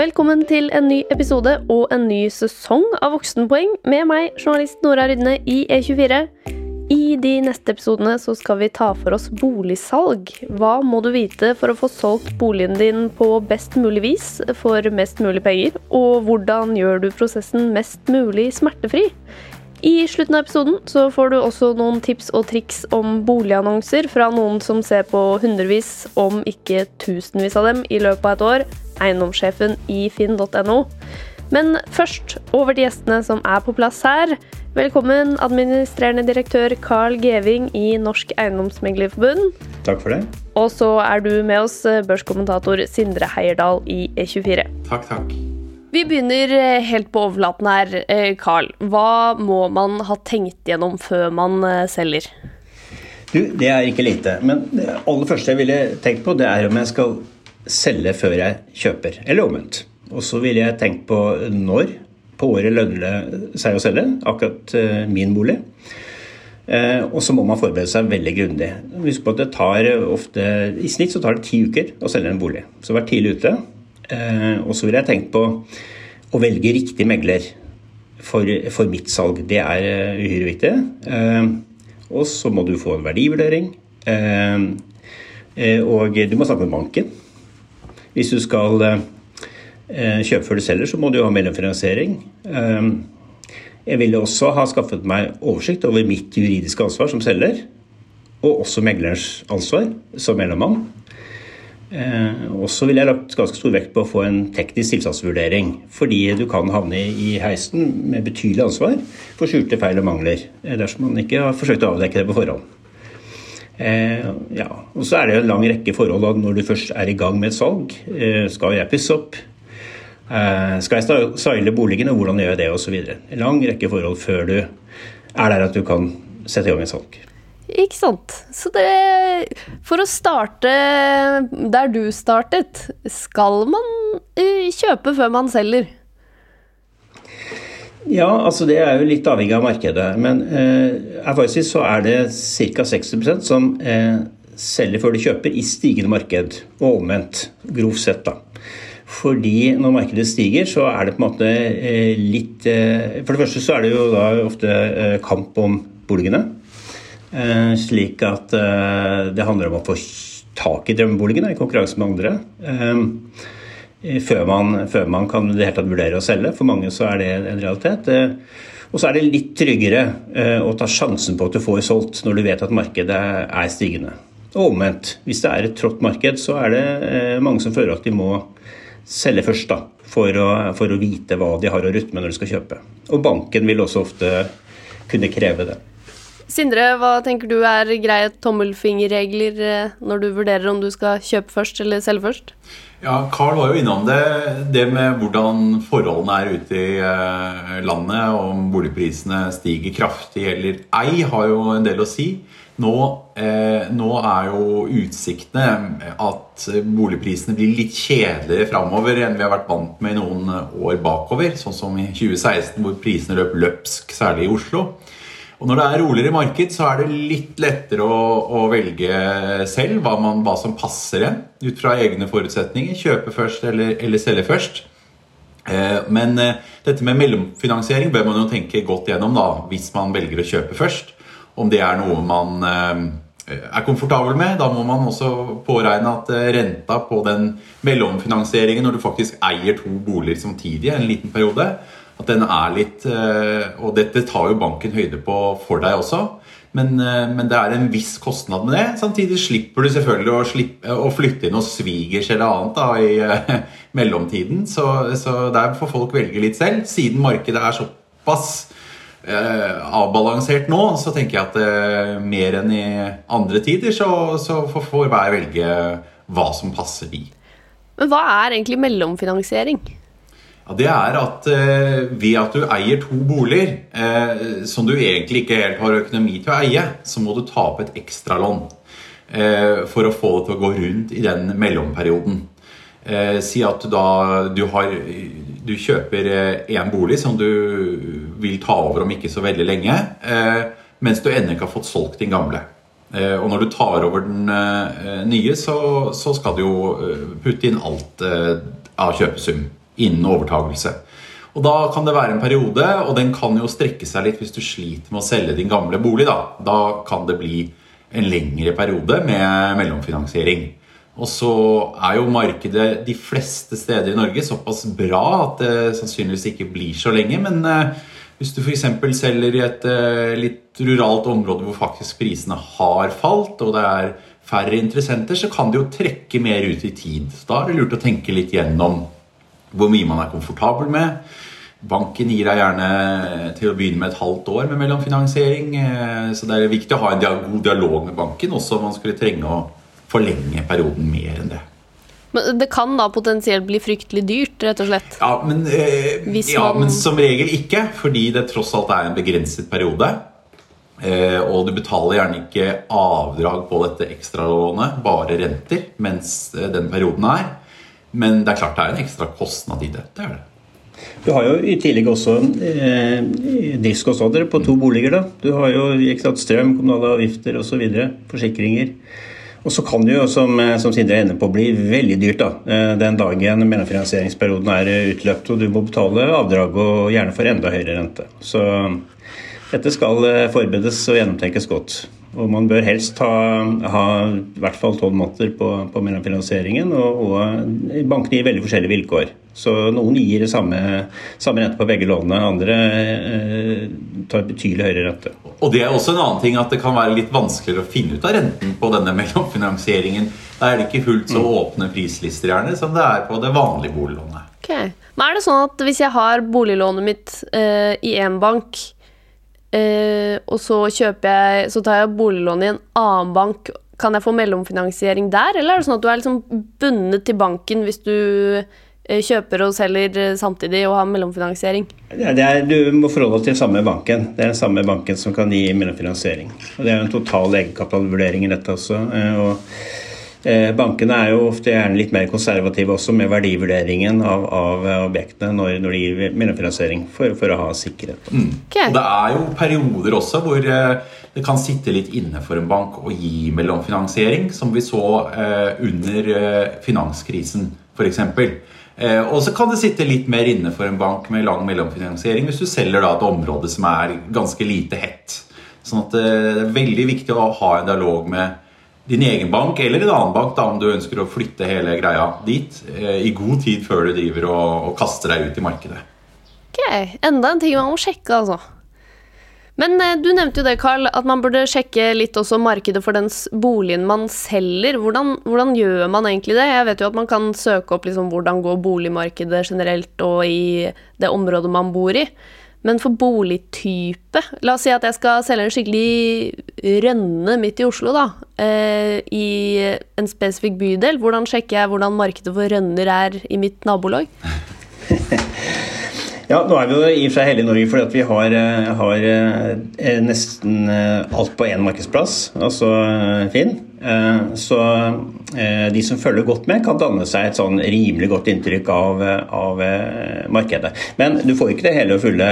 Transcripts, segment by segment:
Velkommen til en ny episode og en ny sesong av Voksenpoeng med meg, journalist Nora Rydne i E24. I de neste episodene så skal vi ta for oss boligsalg. Hva må du vite for å få solgt boligen din på best mulig vis for mest mulig penger? Og hvordan gjør du prosessen mest mulig smertefri? I slutten av episoden så får du også noen tips og triks om boligannonser fra noen som ser på hundrevis, om ikke tusenvis av dem i løpet av et år. Eiendomssjefen i finn.no. Men først over til gjestene som er på plass her. Velkommen administrerende direktør Carl Geving i Norsk Eiendomsmeglerforbund. Takk for det. Og så er du med oss børskommentator Sindre Heierdal i E24. Takk, takk. Vi begynner eh, helt på overflaten her, eh, Carl. Hva må man ha tenkt gjennom før man eh, selger? Du, Det er ikke lite. Men det aller første jeg ville tenkt på, det er om jeg skal selge før jeg kjøper, eller omvendt. Og så ville jeg tenkt på når på året lønner det seg å selge, akkurat min bolig. Og så må man forberede seg veldig grundig. Husk på at det tar ofte, I snitt så tar det ti uker å selge en bolig. Så vær tidlig ute. Eh, og så ville jeg tenkt på å velge riktig megler for, for mitt salg. Det er eh, uhyre viktig. Eh, og så må du få en verdivurdering. Og du må snakke med banken. Hvis du skal kjøpe før du selger, så må du jo ha mellomfinansiering. Jeg ville også ha skaffet meg oversikt over mitt juridiske ansvar som selger, og også meglerens ansvar som mellommann. Eh, og så vil jeg lagt ganske stor vekt på å få en teknisk tilstandsvurdering. Fordi du kan havne i heisen med betydelig ansvar for skjulte feil og mangler. Eh, dersom man ikke har forsøkt å avdekke det på forhånd. Eh, ja. Og så er det en lang rekke forhold da, når du først er i gang med et salg. Eh, skal jeg pusse opp? Eh, skal jeg style boligene? hvordan gjør jeg det, osv. En lang rekke forhold før du er der at du kan sette i gang et salg. Ikke sant. Så det For å starte der du startet, skal man eh, kjøpe før man selger? Ja, altså det er jo litt avhengig av markedet. Men eh, erfaringsvis så er det ca. 60% som eh, selger før de kjøper i stigende marked, og omvendt. Grovt sett, da. Fordi når markedet stiger, så er det på en måte eh, litt eh, For det første så er det jo da ofte eh, kamp om boligene. Eh, slik at eh, det handler om å få tak i drømmeboligene i konkurranse med andre. Eh, før man, før man kan det hele tatt vurdere å selge. For mange så er det en realitet. Og så er det litt tryggere å ta sjansen på at du får solgt når du vet at markedet er stigende. Og omvendt. Hvis det er et trått marked, så er det mange som føler at de må selge først. da, for å, for å vite hva de har å rutte med når de skal kjøpe. Og banken vil også ofte kunne kreve det. Sindre, hva tenker du er greie tommelfingerregler eh, når du vurderer om du skal kjøpe først eller selge først? Ja, Carl var jo innom det. Det med hvordan forholdene er ute i eh, landet, om boligprisene stiger kraftig eller ei, har jo en del å si. Nå, eh, nå er jo utsiktene at boligprisene blir litt kjedeligere framover enn vi har vært vant med i noen år bakover. Sånn som i 2016, hvor prisene løp løpsk, særlig i Oslo. Og Når det er roligere marked, så er det litt lettere å, å velge selv hva, man, hva, som passer en ut fra egne forutsetninger. Kjøpe først eller, eller selge først. Eh, men eh, dette med mellomfinansiering bør man jo tenke godt gjennom da, hvis man velger å kjøpe først. Om det er noe man eh, er komfortabel med. Da må man også påregne at eh, renta på den mellomfinansieringen når du faktisk eier to boliger samtidig en liten periode, at den er litt eh, Og dette tar jo banken høyde på for deg også. Men, eh, men, det er en viss kostnad med det. Samtidig slipper du selvfølgelig å, slippe, å flytte inn hos svigers eller annet da, i mellomtiden. Så, så, der får folk velge litt selv. Siden markedet er såpass eh, avbalansert nå, så tenker jeg at eh, mer enn i andre tider så, så får hver velge hva som passer de. Men hva er egentlig mellomfinansiering? Det er at eh, ved at du eier to boliger eh, som du egentlig ikke helt har økonomi til å eie, så må du ta opp et ekstralån eh, for å få det til å gå rundt i den mellomperioden. Si at da du, har, du kjøper én bolig som du vil ta over om ikke så veldig lenge, mens du ennå ikke har fått solgt din gamle. Og når du tar over den nye, så, så skal du jo putte inn alt av kjøpesum innen overtagelse. Og Da kan det være en periode, og den kan jo strekke seg litt hvis du sliter med å selge din gamle bolig. Da, da kan det bli en lengre periode med mellomfinansiering. Og så er jo markedet de fleste steder i Norge såpass bra at det sannsynligvis ikke blir så lenge. Men eh, hvis du f.eks. selger i et eh, litt ruralt område hvor faktisk prisene har falt, og det er færre interessenter, så kan det jo trekke mer ut i tid. Så da er det lurt å tenke litt gjennom hvor mye man er komfortabel med. Banken gir deg gjerne til å begynne med et halvt år med mellomfinansiering. Eh, så det er viktig å ha en god dialog med banken også om man skulle trenge å forlenge perioden mer enn det. Men det kan da potensielt bli fryktelig dyrt, rett og slett? Ja, men, eh, ja, men som regel ikke, fordi det tross alt er en begrenset periode. Eh, og du betaler gjerne ikke avdrag på dette ekstralånet, bare renter, mens eh, den perioden er. Men det er klart det er en ekstra kostnad i det. det er det. Du har jo i tillegg også eh, driftskostnader på to boliger. da. Du har jo sant, strøm, kommunale avgifter osv. Forsikringer. Og så kan det jo, som, eh, som Sindre er inne på, bli veldig dyrt da. Eh, den dagen mellomfinansieringsperioden er utløpt og du må betale avdrag og gjerne for enda høyere rente. Så dette skal eh, forberedes og gjennomtenkes godt. Og man bør helst ha, ha i hvert fall tolv måneder på, på mellomfinansieringen. Og, og bankene gir veldig forskjellige vilkår. Så noen gir samme, samme rente på begge lånene, andre eh, tar betydelig høyere rente. Og det er også en annen ting at det kan være litt vanskeligere å finne ut av renten på denne mellomfinansieringen. Da er det ikke fullt så mm. åpne prislister gjerne som det er på det vanlige boliglånet. Okay. Men er det sånn at hvis jeg har boliglånet mitt eh, i én bank, eh, og så kjøper jeg Så tar jeg boliglån i en annen bank, kan jeg få mellomfinansiering der, eller er det sånn at du er liksom bundet til banken hvis du Eh, kjøper og selger eh, samtidig og har mellomfinansiering? Er, du må forholde deg til samme banken. Det er den samme banken som kan gi mellomfinansiering. Og det er en total egenkapitalvurdering i dette også. Eh, og Bankene er jo ofte gjerne litt mer konservative også med verdivurderingen av, av objektene når, når, de gir mellomfinansiering, for, for, å ha sikkerhet. Mm. Okay. Og det er jo perioder også hvor det kan sitte litt inne for en bank å gi mellomfinansiering, som vi så eh, under eh, finanskrisen f.eks. Eh, og så kan det sitte litt mer inne for en bank med lang mellomfinansiering hvis du selger da et område som er ganske lite hett. Sånn at eh, det er veldig viktig å ha en dialog med din egen bank eller en annen bank da, om du ønsker å flytte hele greia dit eh, i god tid før du driver og, og kaster deg ut i markedet. Ok, Enda en ting man må sjekke, altså. Men eh, du nevnte jo det, Carl, at man burde sjekke litt også markedet for den boligen man selger. Hvordan, hvordan, gjør man egentlig det? Jeg vet jo at man kan søke opp liksom hvordan går boligmarkedet generelt og i det området man bor i. Men for boligtype La oss si at jeg skal selge en skikkelig rønne midt i Oslo, da. Eh, I en spesifikk bydel. Hvordan sjekker jeg hvordan markedet for rønner er i mitt nabolag? Ja, nå er vi jo i og for seg Norge fordi vi har, eh, har eh, nesten eh, alt på én markedsplass, altså Finn. Så de som følger godt med, kan danne seg et sånn rimelig godt inntrykk av, av markedet. Men du får ikke det hele og fulle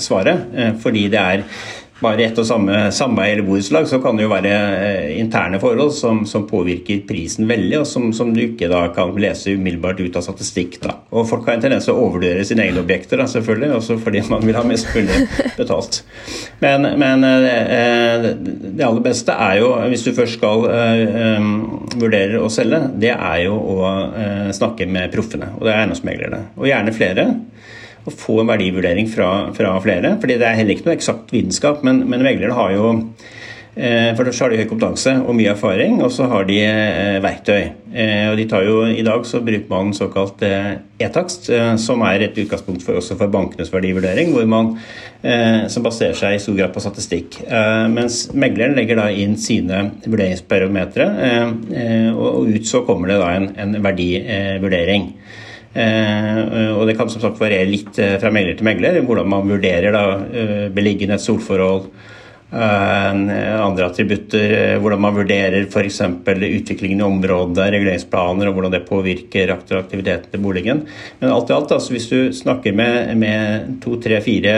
svaret, fordi det er bare ett og samme sameie eller borettslag, så kan det jo være eh, interne forhold som, som påvirker prisen veldig, og som, som, du ikke da kan lese umiddelbart ut av statistikk. Da. Og Folk har en tendens til å overvurdere sine egne objekter, da, selvfølgelig, også fordi man vil ha mest mulig betalt. Men, men eh, det aller beste er jo, hvis du først skal vurdere å selge, det er jo å snakke med proffene. Og det er eiendomsmeglerne. Og gjerne flere å få en verdivurdering fra, fra, flere. fordi det er heller ikke noe eksakt vitenskap, men, men meglerne har jo eh, for så har de høy kompetanse og mye erfaring, og så har de eh, verktøy. Eh, og de tar jo, I dag så bruker man såkalt e-takst, som er et utgangspunkt for, også for bankenes verdivurdering, hvor man, som baserer seg i stor grad på statistikk. Mens megleren legger da inn sine vurderingsbarometere, og ut så kommer det da en, en verdivurdering. Eh, og det kan som sagt variere litt eh, fra megler til megler, hvordan man vurderer da, eh, beliggenhet, solforhold, andre attributter, hvordan man vurderer f.eks. utviklingen i området, reguleringsplaner og hvordan det påvirker aktiviteten til boligen. Men alt i alt, altså, hvis du snakker med, med to, tre, fire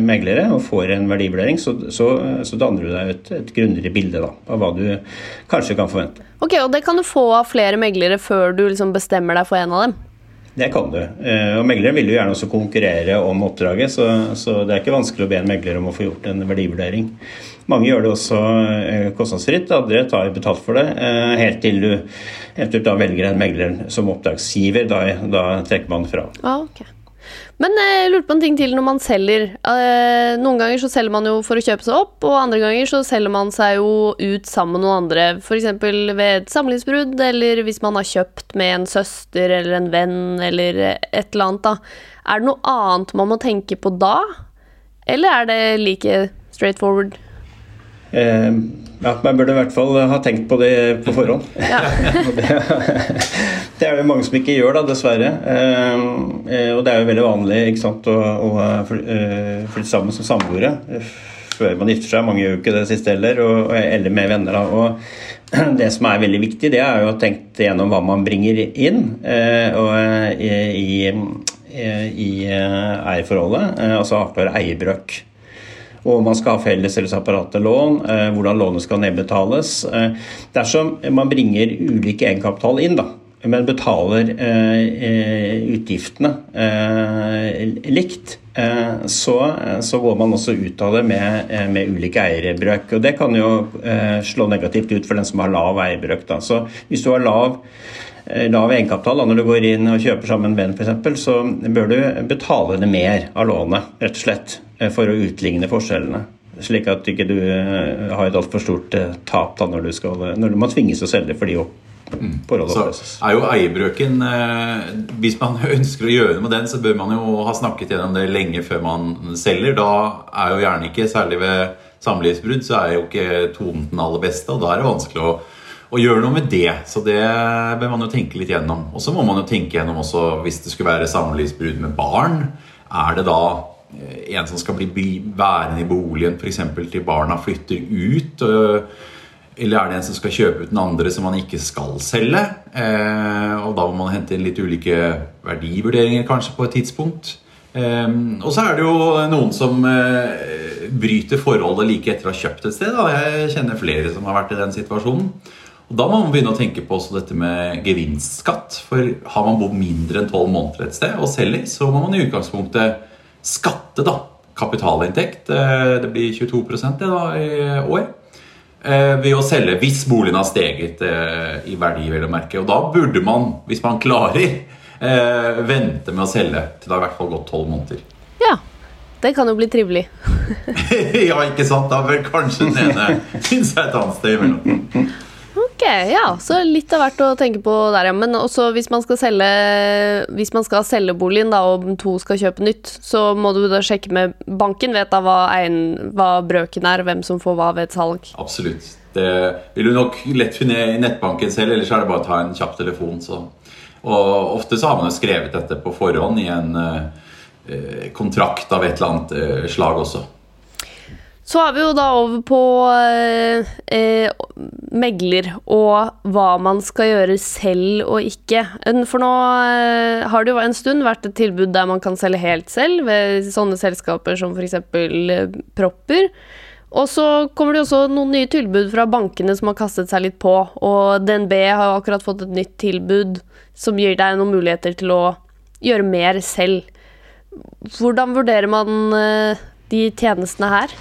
meglere og får en verdivurdering, så, så, så danner du deg et, et grundigere bilde da, av hva du kanskje kan forvente. Ok, Og det kan du få av flere meglere før du liksom bestemmer deg for en av dem? Det kan du. Og Megleren vil jo gjerne også konkurrere om oppdraget, så, så, det er ikke vanskelig å be en megler om å få gjort en verdivurdering. Mange gjør det også kostnadsfritt, andre tar betalt for det, helt til du eventuelt da velger en megler som oppdragsgiver. Da, da trekker man fra. Ah, okay. Men eh, jeg lurte på en ting til når man selger. Eh, noen ganger så selger man jo for å kjøpe seg opp, og andre ganger så selger man seg jo ut sammen med noen andre. F.eks. ved et samlivsbrudd, eller hvis man har kjøpt med en søster eller en venn eller et eller annet. da. Er det noe annet man må tenke på da, eller er det like straightforward? Eh, ja, Man burde i hvert fall ha tenkt på det på forhånd. Ja. det, er det mange som ikke gjør, da, dessverre. Eh, eh, og det er jo veldig vanlig ikke sant, å, å flytte sammen som samboere før man gifter seg. Mange gjør jo ikke det siste heller, og, eller med venner. Da. Og det som er veldig viktig, det er jo å tenke gjennom hva man bringer inn og, i, i, i eierforholdet. Altså avklare eierbrøk og man skal ha felles eller separate lån, eh, hvordan lånet skal nedbetales. Eh, dersom man bringer ulik egenkapital inn, da, men betaler eh, utgiftene likt, så, så, går man også ut av det med, med ulike eierbrøk. Og det kan jo slå negativt ut for den som har lav eierbrøk. Da. Så hvis du har lav lav egenkapital når du går inn og kjøper sammen en venn f.eks., så bør du betale det mer av lånet, rett og slett. Eh, for å utligne forskjellene. Slik at ikke du ikke har et altfor stort eh, tap da, når, du skal, når man tvinges å selge fordi Mm. Så er jo eierbrøken eh, Hvis man ønsker å gjøre noe med den, så bør man jo ha snakket gjennom det lenge før man selger. Da er jo gjerne ikke, særlig ved samlivsbrudd, så er jo ikke tonen den aller beste. Og da er det vanskelig å, å, gjør noe med det. Så det bør man jo tenke litt gjennom. Og så må man jo tenke gjennom også hvis det skulle være samlivsbrudd med barn. Er det da Eh, en som skal bli værende i boligen f.eks. til barna flytter ut. Eh, eller er det en som skal kjøpe ut den andre som man ikke skal selge? Eh, og da må man hente inn litt ulike verdivurderinger kanskje på et tidspunkt. Og så er det jo noen som bryter forholdet like etter å ha kjøpt et sted. Jeg kjenner flere som har vært i den situasjonen. Og Da må man begynne å tenke på også dette med gevinstskatt. For har man bodd mindre enn tolv måneder et sted og selger, så må man i utgangspunktet skatte da, kapitalinntekt. Eh, det blir 22 det da i år. Eh, ved å selge hvis boligen har steget eh, i verdi, vel å merke. Og da burde man, hvis man klarer, vente med å selge til det har i hvert fall gått tolv måneder. Ja, det kan jo bli trivelig. ja, ikke sant? Da bør kanskje den ene finne seg et annet sted imellom. Ok, ja, Så litt av hvert å tenke på der, ja. Men også hvis man skal selge Hvis man skal selge boligen, da, og to skal kjøpe nytt, så må du da sjekke med banken, vet da hva, en, hva brøken er, hvem som får hva ved et salg. Absolutt. Det vil du nok lett finne i nettbanken selv, ellers er det bare å ta en kjapp telefon. Så. Og ofte så har man jo skrevet dette på forhånd i en eh, kontrakt av et eller annet eh, slag også. Så er vi jo da over på eh, eh, megler og hva man skal gjøre selv og ikke. For nå eh, har det jo en stund vært et tilbud der man kan selge helt selv, ved sånne selskaper som f.eks. Eh, Propper. Og så kommer det også noen nye tilbud fra bankene som har kastet seg litt på. Og DNB har akkurat fått et nytt tilbud som gir deg noen muligheter til å gjøre mer selv. Hvordan vurderer man eh, de tjenestene her?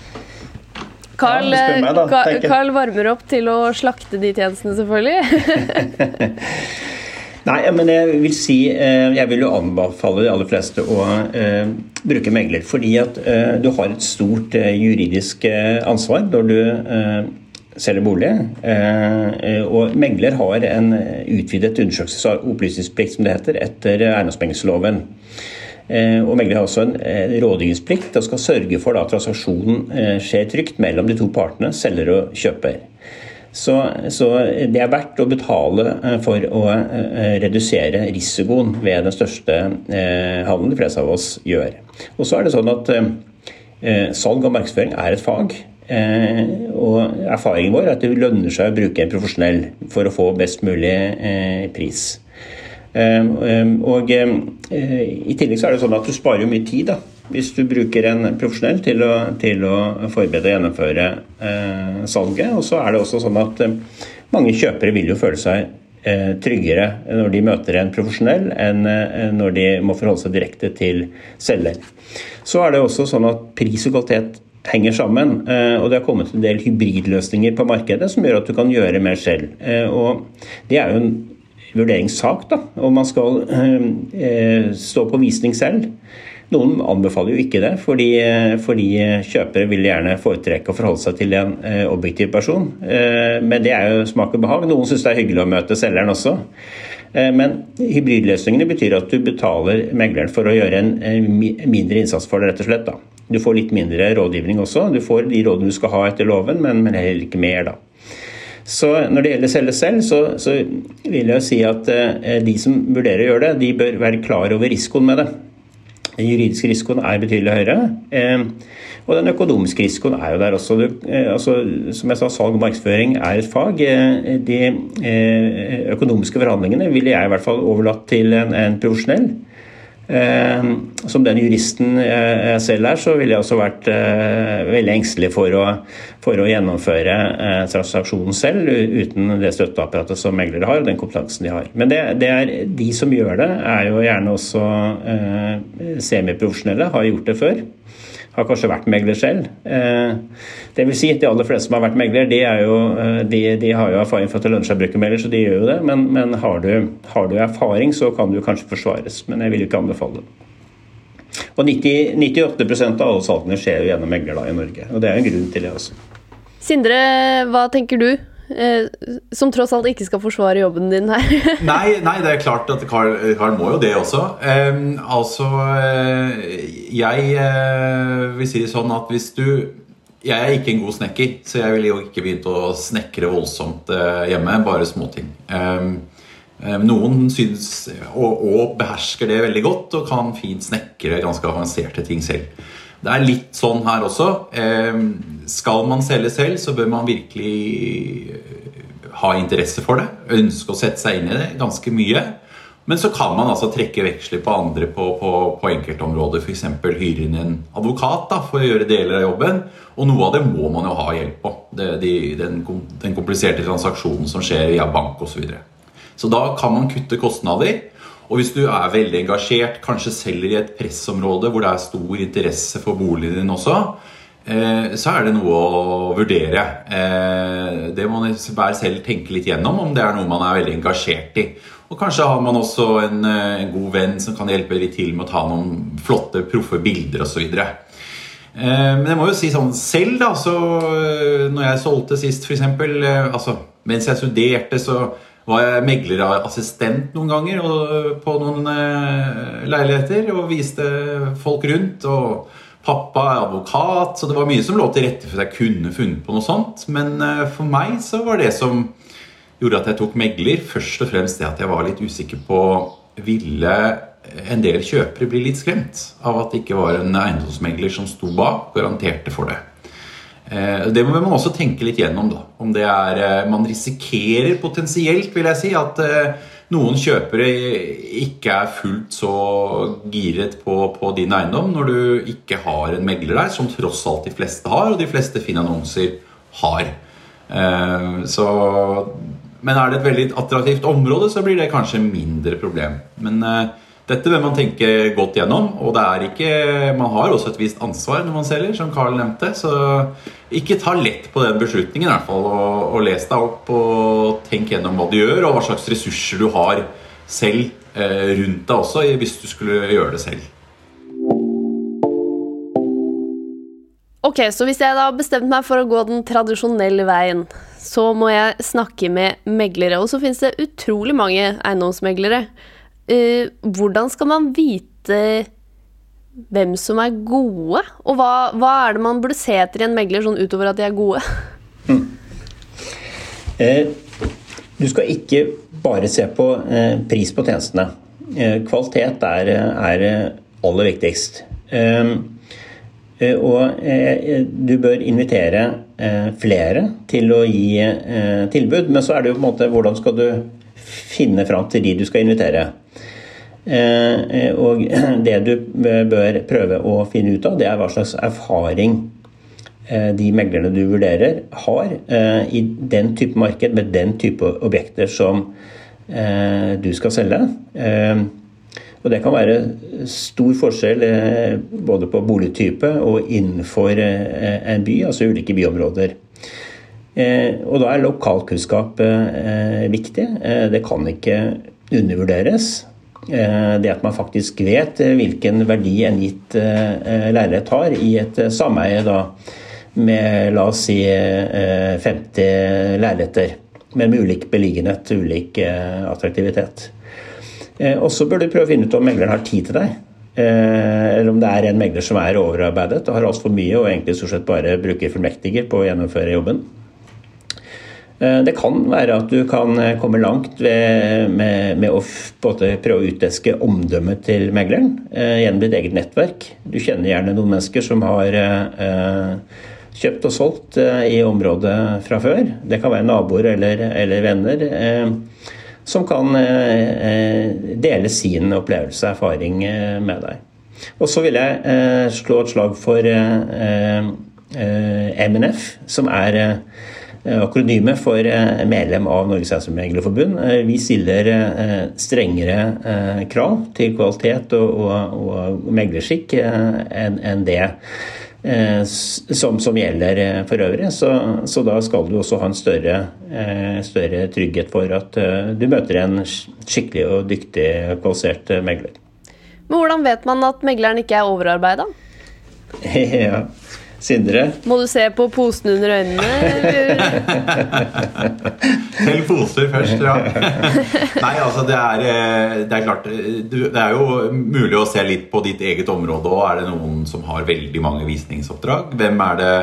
Carl, ja, meg, da, Carl varmer opp til å slakte de tjenestene, selvfølgelig. Nei, men jeg vil si eh, Jeg vil jo anbefale de aller fleste å uh, bruke megler. Fordi at uh, du har et stort juridisk ansvar når du selger bolig. Og megler har en utvidet undersøkelses- og opplysningsplikt, som det heter, etter eiendomsmeglerloven. Eh, og megler har også en rådgivningsplikt og skal sørge for at transaksjonen eh, skjer trygt mellom de to partene, selger og kjøper. Så, så, det er verdt å betale eh, for å redusere risikoen ved den største handelen de fleste av oss gjør. Og så er det sånn at salg og markedsføring er et fag. Og erfaringen vår er at det lønner seg å bruke en profesjonell for å få best mulig pris. Ehm, ehm, og ehm, I tillegg så er det sånn at du sparer mye tid da, hvis du bruker en profesjonell til å, til å forberede og gjennomføre eh, salget. Og så er det også sånn at mange kjøpere vil jo føle seg tryggere når de møter en profesjonell, enn når de må forholde seg direkte til selger. Så er det også sånn at pris og kvalitet henger sammen. Og det har kommet en del hybridløsninger på markedet som gjør at du kan gjøre mer selv. Og det er jo en vurderingssak da, om man skal stå på visning selv. Noen anbefaler jo ikke det, fordi, fordi, kjøpere vil gjerne foretrekke å forholde seg til en eh, objektiv person. Eh, men det er jo smak og behag. Noen syns det er hyggelig å møte selgeren også. Eh, men hybridløsningene betyr at du betaler megleren for å gjøre en mindre innsats for det, rett og slett. Da. Du får litt mindre rådgivning også. Du får de rådene du skal ha etter loven, men, men heller ikke mer, da. Så Når det gjelder selge selv, så, så vil jeg si at de som vurderer å gjøre det, de bør være klar over risikoen med det. Den juridiske risikoen er betydelig høyere. Eh, og den økonomiske risikoen er jo der også. Du, altså, som jeg sa, salg og markedsføring er et fag. Eh, de økonomiske forhandlingene ville jeg i hvert fall overlatt til en, en profesjonell. Som den juristen jeg selv er, så ville jeg også vært veldig engstelig for å, for å gjennomføre transaksjonen selv uten det støtteapparatet som meglere har, og den kompetansen de har. Men det, det er, de som gjør det, er jo gjerne også semiprofesjonelle, har gjort det før har kanskje vært megler selv. Eh, det vil si, De aller fleste som har vært megler, de, jo, eh, de, de har jo erfaring for at det lønner seg å bruke megler, så de gjør jo det. Men, men har, du, har, du, erfaring, så kan du kanskje forsvares. Men jeg vil ikke anbefale det. Og 90, 98% av alle salgene skjer jo gjennom megler da i Norge. Og det er en grunn til det også. Sindre, hva tenker du? Eh, som tross alt ikke skal forsvare jobben din her. nei, nei, det er klart at Carl, Carl må jo det også. Eh, altså Jeg eh, vil si det sånn at hvis du Jeg er ikke en god snekker, så jeg ville jo ikke begynt å snekre voldsomt eh, hjemme. Bare småting. Eh, noen syns og, og behersker det veldig godt og kan fint snekre ganske avanserte ting selv. Det er litt sånn her også. Skal man selge selv, så bør man virkelig eh, ha interesse for det. Ønske å sette seg inn i det ganske mye. Men så kan man altså trekke veksler på andre på, på, på enkeltområder. F.eks. hyre inn en advokat da, for å gjøre deler av jobben. Og noe av det må man jo ha hjelp på. Det, de, den, den, kompliserte transaksjonen som skjer via bank osv. Så, videre. så da kan man kutte kostnader. Og hvis du er veldig engasjert, kanskje selger i et pressområde hvor det er stor interesse for boligen din også, eh, så er det noe å vurdere. Eh, det må man hver selv tenke litt gjennom om det er noe man er veldig engasjert i. Og kanskje har man også en, eh, en god venn som kan hjelpe litt til med å ta noen flotte, proffe bilder osv. Men jeg må jo si sånn selv, da, så når jeg solgte sist, f.eks. Altså, mens jeg studerte, så var jeg meglerassistent noen ganger på noen eh, leiligheter og viste folk rundt. og Pappa er advokat, så det var mye som lå til rette for at jeg kunne funnet på noe sånt. Men eh, for meg så var det som gjorde at jeg tok megler, først og fremst det at jeg var litt usikker på Ville en del kjøpere bli litt skremt av at det ikke var en eiendomsmegler som sto bak, garanterte for det. Eh, det må man også tenke litt gjennom. da Om det er eh, Man risikerer potensielt, vil jeg si, at eh, noen kjøpere ikke er fullt så giret på, på din eiendom når du ikke har en megler der, som tross alt de fleste har, og de fleste Finn-annonser har. Så, men er det et veldig attraktivt område, så blir det kanskje mindre problem. Men dette bør man tenke godt gjennom, og det er ikke, man har også et visst ansvar når man selger, som Carl nevnte. Så ikke ta lett på den beslutningen, i hvert fall, og, og les deg opp og tenk gjennom hva du gjør, og hva slags ressurser du har selv eh, rundt deg også, hvis du skulle gjøre det selv. Ok, så hvis jeg da har bestemt meg for å gå den tradisjonelle veien, så må jeg snakke med meglere. Og så finnes det utrolig mange eiendomsmeglere. Uh, hvordan skal man vite hvem som er gode? Og hva, hva, er det man burde se etter i en megler, sånn utover at de er gode? Mm. Eh, du skal ikke bare se på eh, pris på tjenestene. Eh, kvalitet er, er, aller viktigst. Eh, eh, og du bør invitere flere til å gi tilbud, men så er det jo på en måte hvordan skal du finne fram til de du skal invitere. Eh, og det du bør prøve å finne ut av, det er hva slags erfaring eh, de meglerne du vurderer, har eh, i den type marked med den type objekter som du skal selge. Og det kan være stor forskjell både på boligtype og innenfor en by, altså ulike byområder. Og da er lokalkunnskap viktig. Det kan ikke undervurderes. Det at man faktisk vet hvilken verdi en gitt leilighet har i et sameie da, med la oss si 50 leiligheter. Men med ulik beliggenhet, ulik attraktivitet. Og så bør du prøve å finne ut om megleren har tid til deg. Eller om det er en megler som er overarbeidet og har altfor mye og egentlig stort sett bare bruker fullmektiger på å gjennomføre jobben. Det kan være at du kan komme langt ved, med, med, å prøve å utdeske omdømmet til megleren gjennom ditt eget nettverk. Du kjenner gjerne noen mennesker som har kjøpt og solgt i området fra før. Det kan være naboer eller, eller venner som kan dele sin opplevelse og erfaring med deg. Og så vil jeg slå et slag for MNF, som er akronymet for medlem av Norges Eiendomsmeglerforbund. Vi stiller strengere krav til kvalitet og, og, og meglerskikk enn en det som, som, gjelder for øvrig. Så, så, da skal du også ha en større, større trygghet for at du møter en skikkelig og dyktig kvalifisert megler. Men hvordan vet man at megleren ikke er overarbeida? ja. Sindre? Må du se på posen under øynene? Tell poser først, ja. Nei, altså det er, det er klart Det er jo mulig å se litt på ditt eget område òg. Er det noen som har veldig mange visningsoppdrag? Hvem er det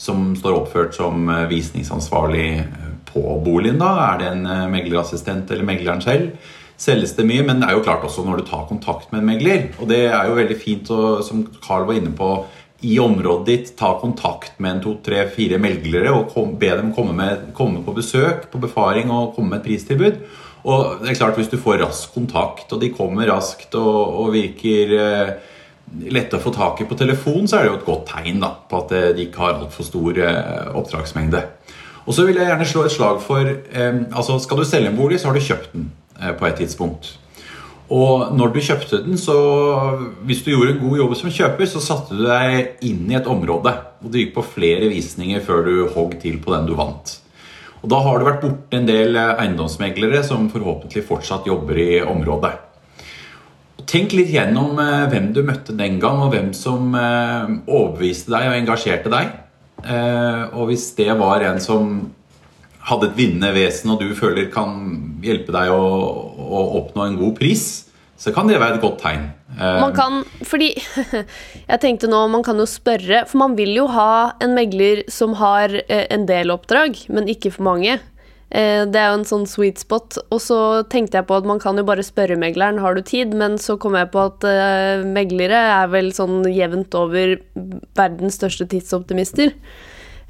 som står oppført som visningsansvarlig på boligen, da? Er det en meglerassistent eller megleren selv? selges det mye, men det er jo klart også når du tar kontakt med en megler. Og det er jo veldig fint, og, som Carl var inne på, i området ditt ta kontakt med en to, tre, fire meglere og kom, be dem komme, med, komme, på besøk på befaring og komme med et pristilbud. Og det er klart Hvis du får rask kontakt, og de kommer raskt og, og virker eh, lette å få tak i på telefon, så er det jo et godt tegn da, på at de ikke har altfor stor eh, oppdragsmengde. Og så vil jeg gjerne slå et slag for eh, altså Skal du selge en bolig, så har du kjøpt den eh, på et tidspunkt. Og når du kjøpte den, så hvis du gjorde en god jobb som kjøper, så satte du deg inn i et område. Og du gikk på flere visninger før du hogg til på den du vant. Og da har du vært borte en del eiendomsmeglere som forhåpentlig fortsatt jobber i området. Tenk litt gjennom eh, hvem du møtte den gang, og hvem som eh, overbeviste deg og engasjerte deg. Eh, og hvis det var en som hadde et vinnende vesen, og du føler kan hjelpe deg å, å, oppnå en god pris, så kan det være et godt tegn. Eh, man kan, fordi Jeg tenkte nå, man kan jo spørre, for man vil jo ha en megler som har eh, en del oppdrag, men ikke for mange. Eh, det er jo en sånn sweet spot. Og så tenkte jeg på at man kan jo bare spørre megleren har du tid, men så kom jeg på at meglere er vel sånn jevnt over verdens største tidsoptimister.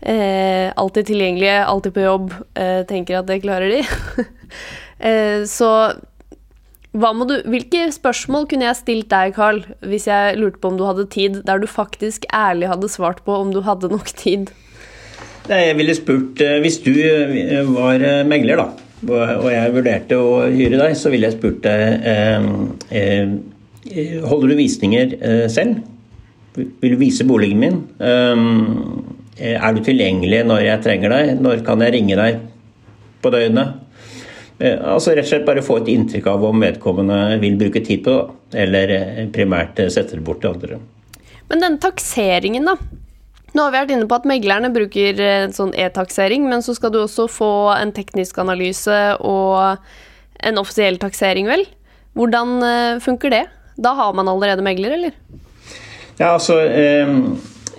Eh, alltid tilgjengelige, alltid på jobb. Eh, tenker at det klarer de. eh, så du, hvilke spørsmål kunne jeg stilt deg, Carl, hvis jeg lurte på om du hadde tid, der du faktisk ærlig hadde svart på om du hadde nok tid? Jeg ville spurt, eh, Hvis du eh, var eh, megler, da, og jeg vurderte å hyre deg, så ville jeg spurt deg Holder du visninger selv? Vil du vise boligen min? Eh, er du tilgjengelig når jeg trenger deg? Når kan jeg ringe deg på døgnet? Eh, altså Rett og slett bare få et inntrykk av om vedkommende vil bruke tid på det, eller eh, primært sette det bort til andre. Men den takseringen, da. Nå har vi vært inne på at meglerne bruker en sånn e-taksering, men så skal du også få en teknisk analyse og en offisiell taksering, vel? Hvordan funker det? Da har man allerede megler, eller? Ja, altså... Eh,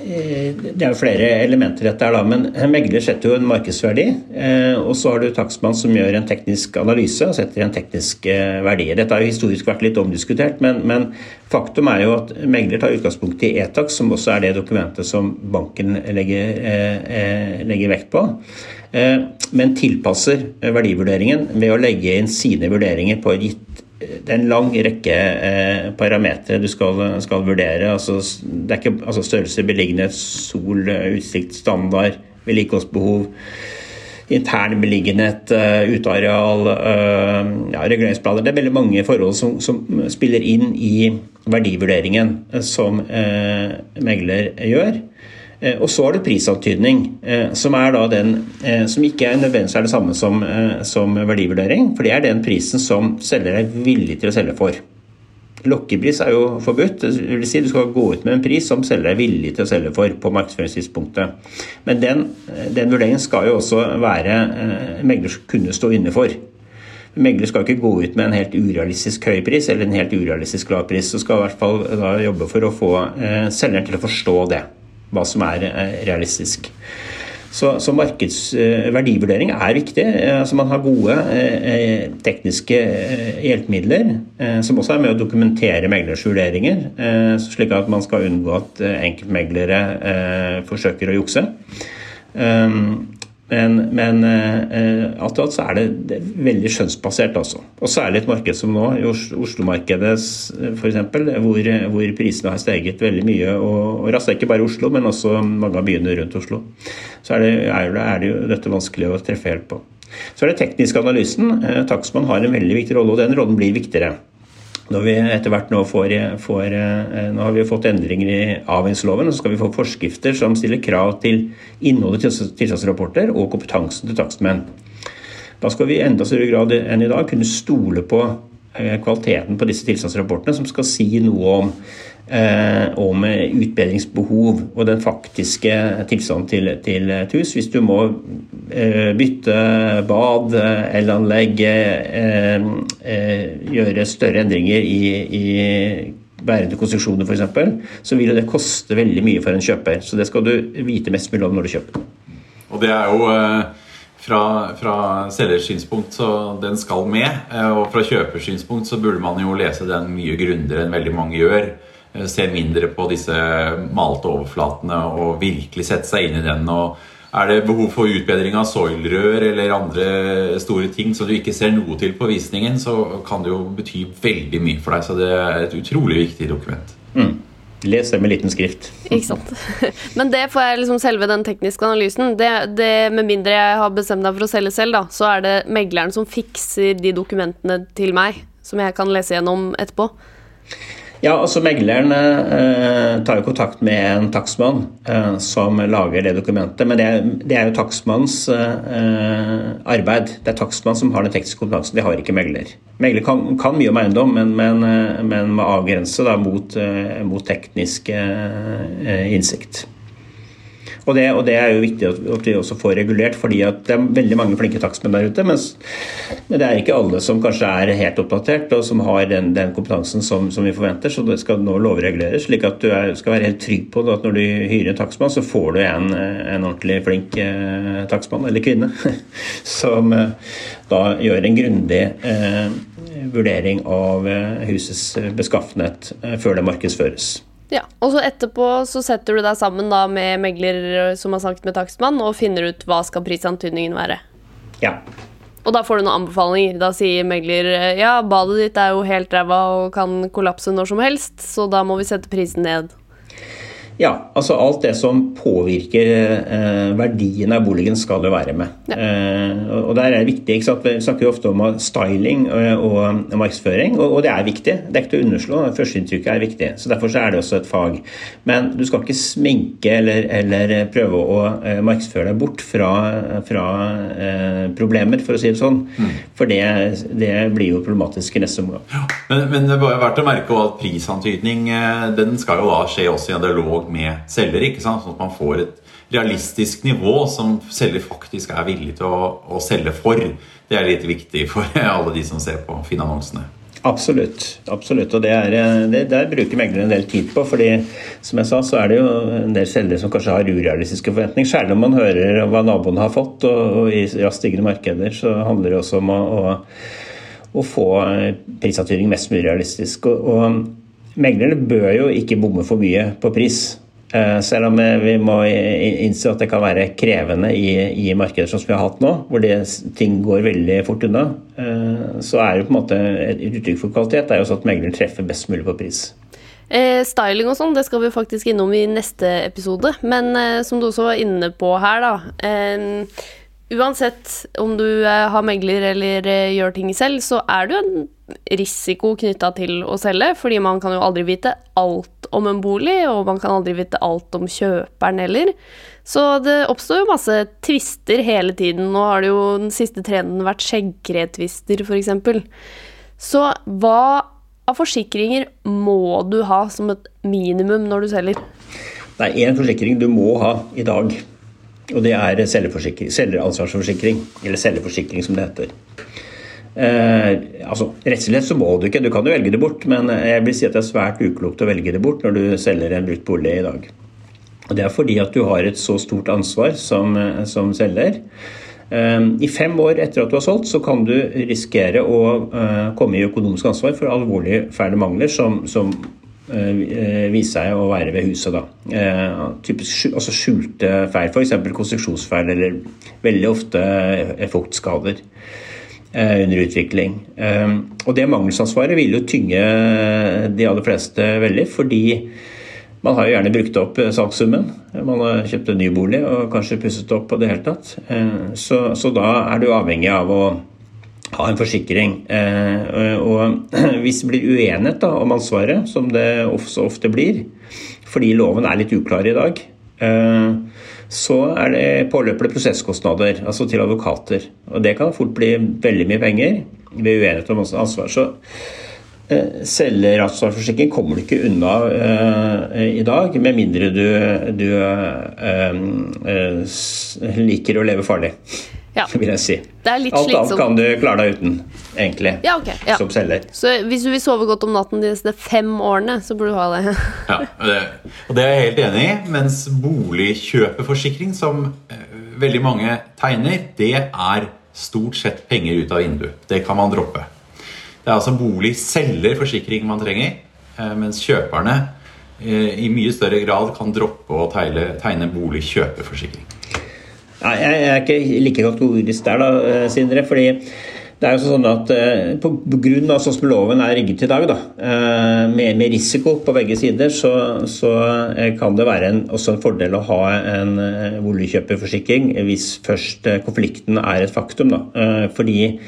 det er jo flere elementer i dette, her, men megler setter jo en markedsverdi. Eh, og så har du takstmann som gjør en teknisk analyse og setter en teknisk eh, verdi. Dette har jo historisk vært litt omdiskutert, men, men faktum er jo at megler tar utgangspunkt i ETAX, som også er det dokumentet som banken legger, legger vekt på. Men tilpasser verdivurderingen ved å legge inn sine vurderinger på et gitt det er en lang rekke eh, parametere du skal, skal vurdere. Altså, ikke altså størrelse, beliggenhet, sol, utsikt, standard, vedlikeholdsbehov, intern beliggenhet, uteareal, ja, reguleringsplaner. Det er veldig mange forhold som, som spiller inn i verdivurderingen som megler gjør. Og så er det prisantydning, som er da den som ikke er nødvendigvis er det samme som, som verdivurdering. For det er den prisen som selger er villig til å selge for. Lokkepris er jo forbudt. Det vil si Du skal gå ut med en pris som selger er villig til å selge for på markedsføringstidspunktet. Men den, den vurderingen skal jo også være megler som kunne stå inne for. Megler skal ikke gå ut med en helt urealistisk høy pris eller en helt urealistisk lav pris. Så skal i hvert fall jobbe for å få eh, selgeren til å forstå det, hva som er eh, realistisk. Så, så markedsverdivurdering eh, er viktig. Eh, altså man har gode tekniske hjelpemidler som også er med å dokumentere meglers vurderinger, slik at man skal unngå at enkeltmeglere forsøker å jukse. Men, men eh, alt i alt så er det, det er veldig skjønnsbasert, altså. Og særlig et marked som nå, i Oslo-markedet f.eks., hvor, hvor prisene har steget veldig mye. Og, og raskt ikke bare Oslo, men også mange av byene rundt Oslo. Så er det, er det, er det jo dette vanskelig å treffe helt på. Så er det teknisk analysen. Eh, Takstmann har en veldig viktig rolle, og den rollen blir viktigere. Når vi etter hvert nå får, får eh, Nå har vi fått endringer i avgiftsloven, og så skal vi få forskrifter som stiller krav til innholdet i tilstandsrapporter og kompetansen til takstmenn. Da skal vi i enda større grad enn i dag kunne stole på kvaliteten på disse tilstandsrapportene, som skal si noe om Eh, om utbedringsbehov og den faktiske tilstanden til, til et hus. Hvis du må eh, bytte bad, elanlegg, eh, gjøre større endringer i, i bærende konstruksjoner f.eks., så vil det koste veldig mye for en kjøper. Så det skal du vite mest mulig om når du kjøper. Og det er jo fra, fra selgers synspunkt så den skal med. Og fra kjøpers synspunkt så burde man jo lese den mye grundigere enn veldig mange gjør. Eh, se mindre på disse malte overflatene og virkelig sette seg inn i den. og Er det behov for utbedring av soilrør eller andre store ting som du ikke ser noe til på visningen, så kan det jo bety veldig mye for deg. Så det er et utrolig viktig dokument. Mm. Les det med liten skrift. Ikke sant. Men det får jeg liksom selve den tekniske analysen. Det, det, med mindre jeg har bestemt meg for å selge selv, da, så er det megleren som fikser de dokumentene til meg, som jeg kan lese gjennom etterpå. Ja, altså Megleren eh, tar jo kontakt med en takstmann eh, som lager det dokumentet. Men det er, det er jo takstmannens eh, arbeid. Det er takstmann som har den tekniske kompetansen. Det har ikke megler. Megler kan, kan mye om eiendom, men, men, eh, men må avgrense da, mot, eh, mot teknisk eh, innsikt. Og det, og det, er jo viktig at vi også får regulert, fordi det er veldig mange flinke takstmenn der ute. Mens, men det er ikke alle som kanskje er helt oppdatert og som har den, den kompetansen som, som, vi forventer. Så det skal nå lovreguleres, slik at du er, skal være helt trygg på at når du hyrer en takstmann, så får du en, en ordentlig flink eh, takstmann, eller kvinne, som eh, da gjør en grundig eh, vurdering av eh, husets beskaffenhet eh, før det markedsføres. Ja, og så etterpå så setter du deg sammen da med megler som har snakket med takstmann, og finner ut hva skal prisantydningen være. Ja. Og da får du noen anbefalinger. Da sier megler ja, badet ditt er jo helt ræva og kan kollapse når som helst, så da må vi sette prisen ned. Ja, altså alt det som påvirker eh, verdien av boligen skal det være med. Ja. Eh, og der er det viktig, ikke sant? Vi snakker jo ofte om styling og, og markedsføring, og, og, det er viktig. Det er ikke til å underslå. Førsteinntrykket er viktig. så Derfor så er det også et fag. Men du skal ikke sminke eller, eller prøve å eh, markedsføre deg bort fra, fra eh, problemer, for å si det sånn. Mm. For det, det, blir jo problematisk i neste omgang. Ja, men, men, det er verdt å merke at prisantydning eh, den skal jo da skje også i en dialog med selger. ikke sant? Sånn at man får et realistisk nivå som selger faktisk er villig til å, å selge for. Det er litt viktig for alle de som ser på Finn-annonsene. Absolutt. absolutt, og det er, det, Der bruker meglere en del tid på. fordi som jeg sa, så er det jo en del selgere som kanskje har urealistiske forventninger. Særlig om man hører hva naboene har fått. Og, og i raskt stigende markeder så handler det også om å, å, å få prisantydning mest mulig realistisk. og, og Meglerne bør jo ikke bomme for mye på pris. Eh, selv om vi må innse at det kan være krevende i, i markeder som vi har hatt nå, hvor det, ting går veldig fort unna, eh, så er det på en måte et uttrykk for kvalitet det er jo at megleren treffer best mulig på pris. Eh, styling og sånn, det skal vi faktisk innom i neste episode. Men eh, som du også var inne på her, da. Eh, uansett om du eh, har megler eller eh, gjør ting selv, så er det jo en risiko knytta til å selge, fordi man kan jo aldri vite alt om en bolig, og man kan aldri vite alt om kjøperen heller. Så det oppstår jo masse tvister hele tiden. Nå har det jo den siste trenden vært skjeggkretvister, f.eks. Så hva av forsikringer må du ha som et minimum når du selger? Det er én forsikring du må ha i dag, og det er selgeransvarsforsikring. Eller selgerforsikring, som det heter. Eh, altså, Rettslig så må du ikke, du kan jo velge det bort, men jeg vil si at det er svært uklokt å velge det bort når du selger en brukt bolig i dag. Og Det er fordi at du har et så stort ansvar som, som selger. Eh, I fem år etter at du har solgt, så kan du risikere å eh, komme i økonomisk ansvar for alvorlige fæle mangler som, som eh, viser seg å være ved huset. Da. Eh, typisk altså skjulte feil, f.eks. konstruksjonsfeil eller veldig ofte fuktskader. Eh, under utvikling. Eh, og det mangelsansvaret vil jo tynge de aller fleste veldig, fordi man har jo gjerne brukt opp salgssummen. Man har kjøpt en ny bolig og kanskje pusset opp på det hele tatt. Eh, så, så da er du avhengig av å ha en forsikring. Og hvis det blir uenighet da, om ansvaret, som det så ofte blir, fordi loven er litt uklar i dag, så er det påløpende prosesskostnader, altså til advokater. Og det kan fort bli veldig mye penger ved uenighet om ansvar. Så eh, kommer du ikke unna uh, i dag, med mindre du, du uh, uh, liker å leve farlig ja. vil jeg si. Alt annet kan du klare deg uten, egentlig, ja, okay, ja. som selger. Så hvis du vil sove godt om natten de neste fem årene, så burde du ha det. ja, og det, og det er jeg helt enig i. Mens boligkjøpeforsikring, som uh, veldig mange tegner, det er stort sett penger ut av vinduet. Det kan man droppe. Det er altså boligselgerforsikring man trenger, uh, mens kjøperne uh, i mye større grad kan droppe å tegne, tegne. Nei, jeg er ikke like kategorisk der, da, eh, Sindre. fordi det er jo sånn at eh, På grunn av sånn som loven er rigget i dag, da, eh, med, med risiko på begge sider, så, så kan det være en, også en fordel å ha en boligkjøperforsikring hvis først konflikten er et faktum. Da. Fordi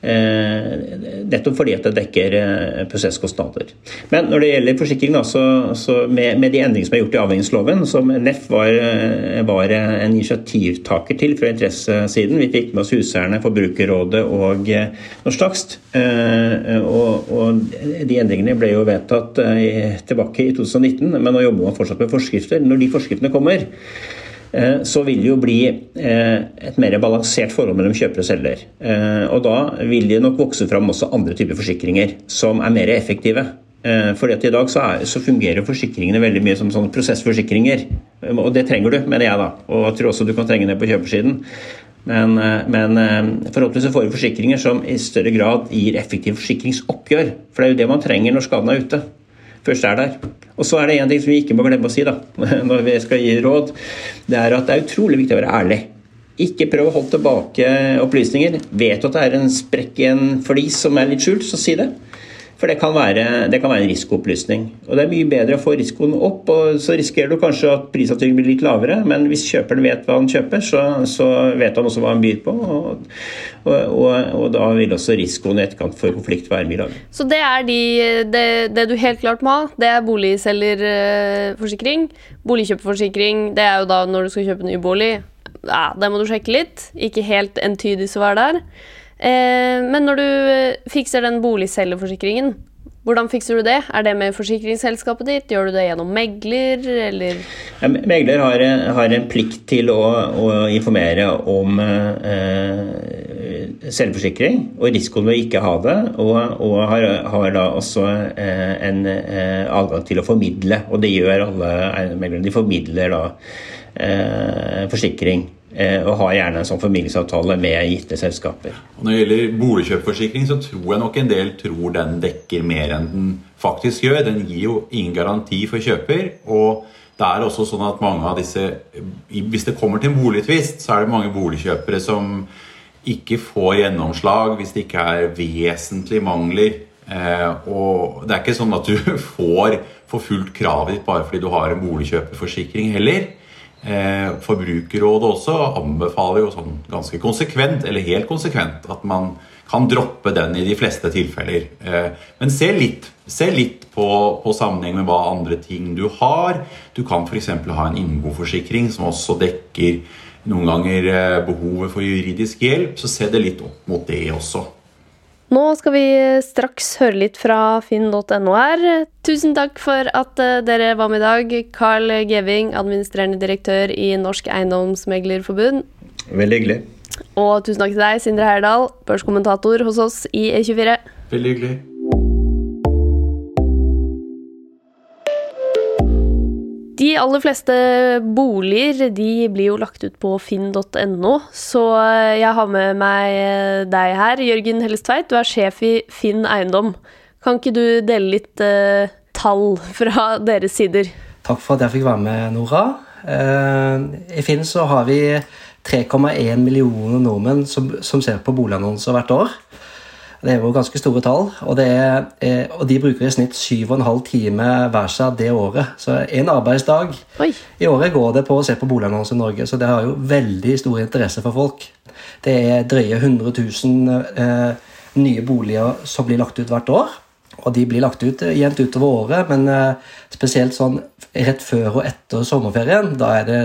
nettopp fordi at det dekker eh, prosesskostnader. Men når det gjelder forsikring, da, så, så med, med, de endringene som er gjort i avhengighetsloven, som NEF var, eh, var, en initiativtaker til fra interessesiden Vi fikk med oss Huseierne, Forbrukerrådet og Norsk Takst. Og, og, de endringene ble jo vedtatt tilbake i 2019, men nå jobber man fortsatt med forskrifter. Når de forskriftene kommer, Eh, så vil det jo bli eh, et mer balansert forhold mellom kjøper og selger. Eh, og da vil det nok vokse fram også andre typer forsikringer som er mer effektive. Fordi at I dag så, er, så fungerer forsikringene veldig mye som sånne prosessforsikringer. Og det trenger du, mener jeg, da. Og jeg tror også du kan trenge det på kjøpersiden. Men, men forhåpentligvis får vi forsikringer som i større grad gir effektiv forsikringsoppgjør. For det er jo det man trenger når skaden er ute først er der. Og så er det en ting som vi ikke må glemme å si da, når vi skal gi råd. Det er at det er utrolig viktig å være ærlig. Ikke prøv å holde tilbake opplysninger. Vet du at det er en sprekk i en flis som er litt skjult, så si det. For det kan, være, det kan være en risikoopplysning. Og det er mye bedre å få risikoen opp, og så risikerer du kanskje at prisavtrykken blir litt lavere, men hvis kjøperen vet hva han kjøper, så, så vet han også hva han byr på. Og, og, og, og, da vil også risikoen i etterkant for konflikt være mye lavere. Så det er de, det, det, du helt klart må ha, det er boligselgerforsikring. Boligkjøperforsikring, det er jo da når du skal kjøpe ny bolig. Ja, det må du sjekke litt. Ikke helt entydig svar der. Eh, men når du eh, fikser den boligselgerforsikringen, hvordan fikser du det? Er det med forsikringsselskapet ditt? Gjør du det gjennom megler, eller? Ja, megler har, har, en plikt til å, å informere om eh, selvforsikring og risikoen ved å ikke ha det, og, og har, har, da også eh, en eh, adgang til å formidle, og det gjør alle eiendomsmeglere. De formidler da eh, forsikring. Eh, og har gjerne en sånn formidlingsavtale med gitte selskaper. Og når det gjelder boligkjøpforsikring, så tror jeg nok en del tror den dekker mer enn den faktisk gjør. Den gir jo ingen garanti for kjøper. og det er også sånn at mange av disse, Hvis det kommer til en boligtvist, så er det mange boligkjøpere som ikke får gjennomslag hvis det ikke er vesentlige mangler. Eh, og det er ikke sånn at du får forfulgt kravet ditt bare fordi du har en boligkjøperforsikring heller. Eh, Forbrukerrådet også anbefaler jo sånn ganske konsekvent, eller helt konsekvent, at man kan droppe den i de fleste tilfeller. Eh, men se litt, se litt på, på, sammenheng med hva andre ting du har. Du kan f.eks. ha en innboforsikring som også dekker noen ganger eh, behovet for juridisk hjelp. Så se det litt opp mot det også. Nå skal vi straks høre litt fra finn.no her. Tusen takk for at eh, dere var med i dag. Carl Geving, administrerende direktør i Norsk Eiendomsmeglerforbund. Veldig hyggelig. Og tusen takk til deg, Sindre Herdal, børskommentator hos oss i E24. Veldig hyggelig. De aller fleste boliger de blir jo lagt ut på finn.no, så jeg har med meg deg her, Jørgen Hellestveit. Du er sjef i Finn eiendom. Kan ikke du dele litt eh, tall fra deres sider? Takk for at jeg fikk være med, Nora. Eh, I Finn så har vi 3,1 millioner nordmenn som, som ser på boligannonser hvert år. Det er jo ganske store tall, og, er, eh, og de bruker i snitt 7,5 timer hver seg det året. Så en arbeidsdag Oi. i året går det på å se på boligannonser i Norge. Så det har jo veldig stor interesse for folk. Det er drøye 100 000 eh, nye boliger som blir lagt ut hvert år. Og de blir lagt ut jevnt utover året, men eh, spesielt sånn rett før og etter sommerferien, da er det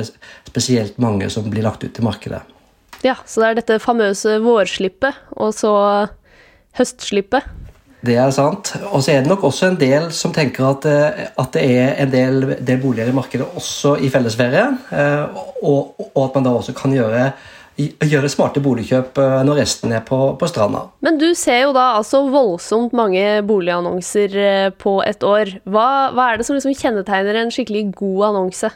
spesielt mange som blir lagt ut i markedet. Ja, så det er dette famøse vårslippet, og så høstslippet. Det er sant. Og så er det nok også en del som tenker at, eh, at det er en del, del, boliger i markedet også i fellesferien, eh, og, og, at man da også kan gjøre, gjøre smarte boligkjøp eh, når resten er på, på, stranda. Men du ser jo da altså voldsomt mange boligannonser på et år. Hva, hva er det som liksom kjennetegner en skikkelig god annonse?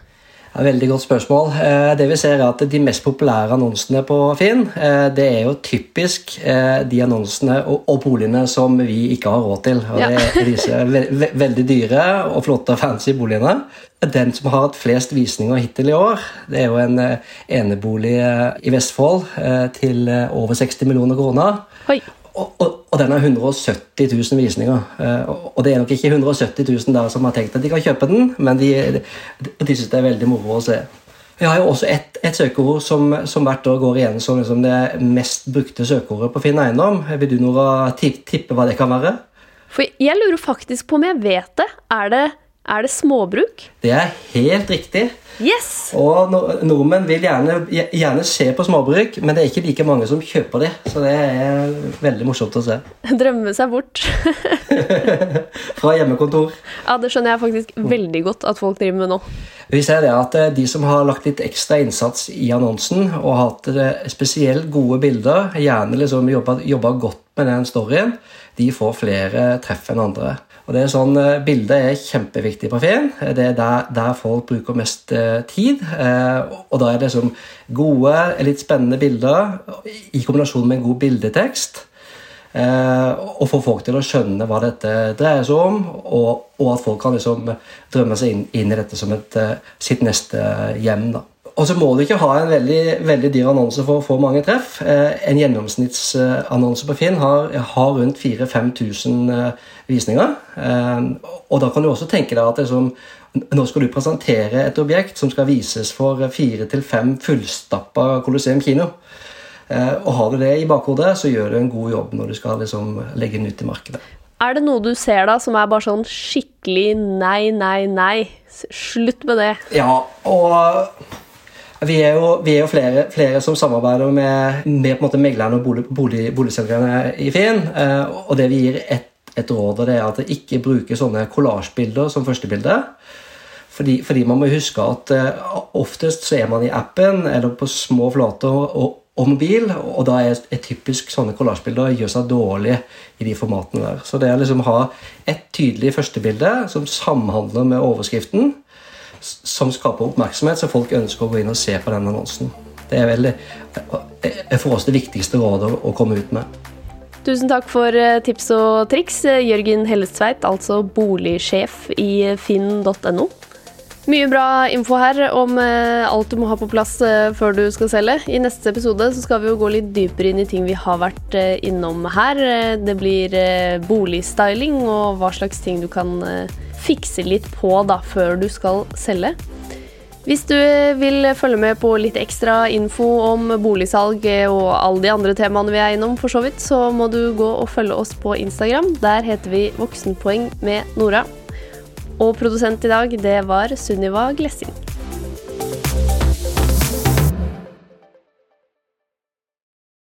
Ja, veldig godt spørsmål. Eh, det vi ser er at De mest populære annonsene på Finn eh, det er jo typisk eh, de annonsene og boligene som vi ikke har råd til. Og Det er disse veldig dyre og flotte og fancy boligene. Den som har hatt flest visninger hittil i år, det er jo en enebolig i Vestfold til over 60 millioner kroner. Oi. Og, og, den har 170 000 visninger. Eh, og det er nok ikke 170 000 der som har tenkt at de kan kjøpe den, men de, de, de syns det er veldig moro å se. Vi har jo også et, et søkeord som, som, hvert år går igjen som liksom det mest brukte søkeordet på Finn eiendom. Vil du Nora, tippe hva det kan være? For Jeg lurer faktisk på om jeg vet det. Er det, er det småbruk? Det er helt riktig. Yes! Og nordmenn vil gjerne, gjerne, se på småbruk, men det er ikke like mange som kjøper det. Så det er veldig morsomt å se. Drømme seg bort. Fra hjemmekontor. Ja, det skjønner jeg faktisk veldig godt at folk driver med nå. Vi ser det at eh, De som har lagt litt ekstra innsats i annonsen og hatt eh, spesielt gode bilder, gjerne liksom jobba godt med den storyen, de får flere treff enn andre. Og det er sånn, eh, Bildet er kjempeviktig på Finn. Det er der, der folk bruker mest eh, tid. Eh, og da er det som gode, litt spennende bilder i kombinasjon med en god bildetekst. og få folk til å skjønne hva dette dreier seg om, og, og at folk kan liksom drømme seg inn, inn i dette som et, sitt neste hjem. da. Og så må du ikke ha en veldig, veldig dyr annonse for å få mange treff. Eh, en gjennomsnittsannonse på Finn har, har rundt 4000-5000 eh, visninger. Eh, og da kan du også tenke deg at liksom, nå skal du presentere et objekt som skal vises for fire til fem fullstappa Colosseum kino. Og har du det i bakhodet, så gjør du en god jobb når du skal liksom, legge den ut i markedet. Er det noe du ser da som er bare sånn skikkelig nei, nei, nei? Slutt med det. Ja, og vi er jo, vi er jo flere, flere, som samarbeider med, med meglerne og bolig, bolig, boligselgerne i Finn. Eh, og det vi gir et, et råd, det er at det ikke bruker sånne kollasjbilder som førstebilde. Fordi, fordi, man må huske at uh, oftest så er man i appen eller på små flater og, og mobil, og da er et typisk sånne kollasjbilder gjør seg dårlig i de formatene der. Så det er liksom å ha et tydelig førstebilde som samhandler med overskriften, som skaper oppmerksomhet, så folk ønsker å gå inn og se på den annonsen. Det er vel for oss det viktigste rådet å komme ut med. Tusen takk for eh, tips og triks, eh, Jørgen Hellestveit, altså boligsjef i finn.no. Mye bra info her om eh, alt du må ha på plass før du skal selge. I neste episode så skal vi jo gå litt dypere inn i ting vi har vært innom her. Det blir boligstyling og hva slags ting du kan fikse litt på da før du skal selge. Hvis du vil følge med på litt ekstra info om boligsalg og alle de andre temaene vi er innom, for så vidt, så må du gå og følge oss på Instagram. Der heter vi Voksenpoeng med Nora. Og produsent i dag, det var Sunniva Glessing.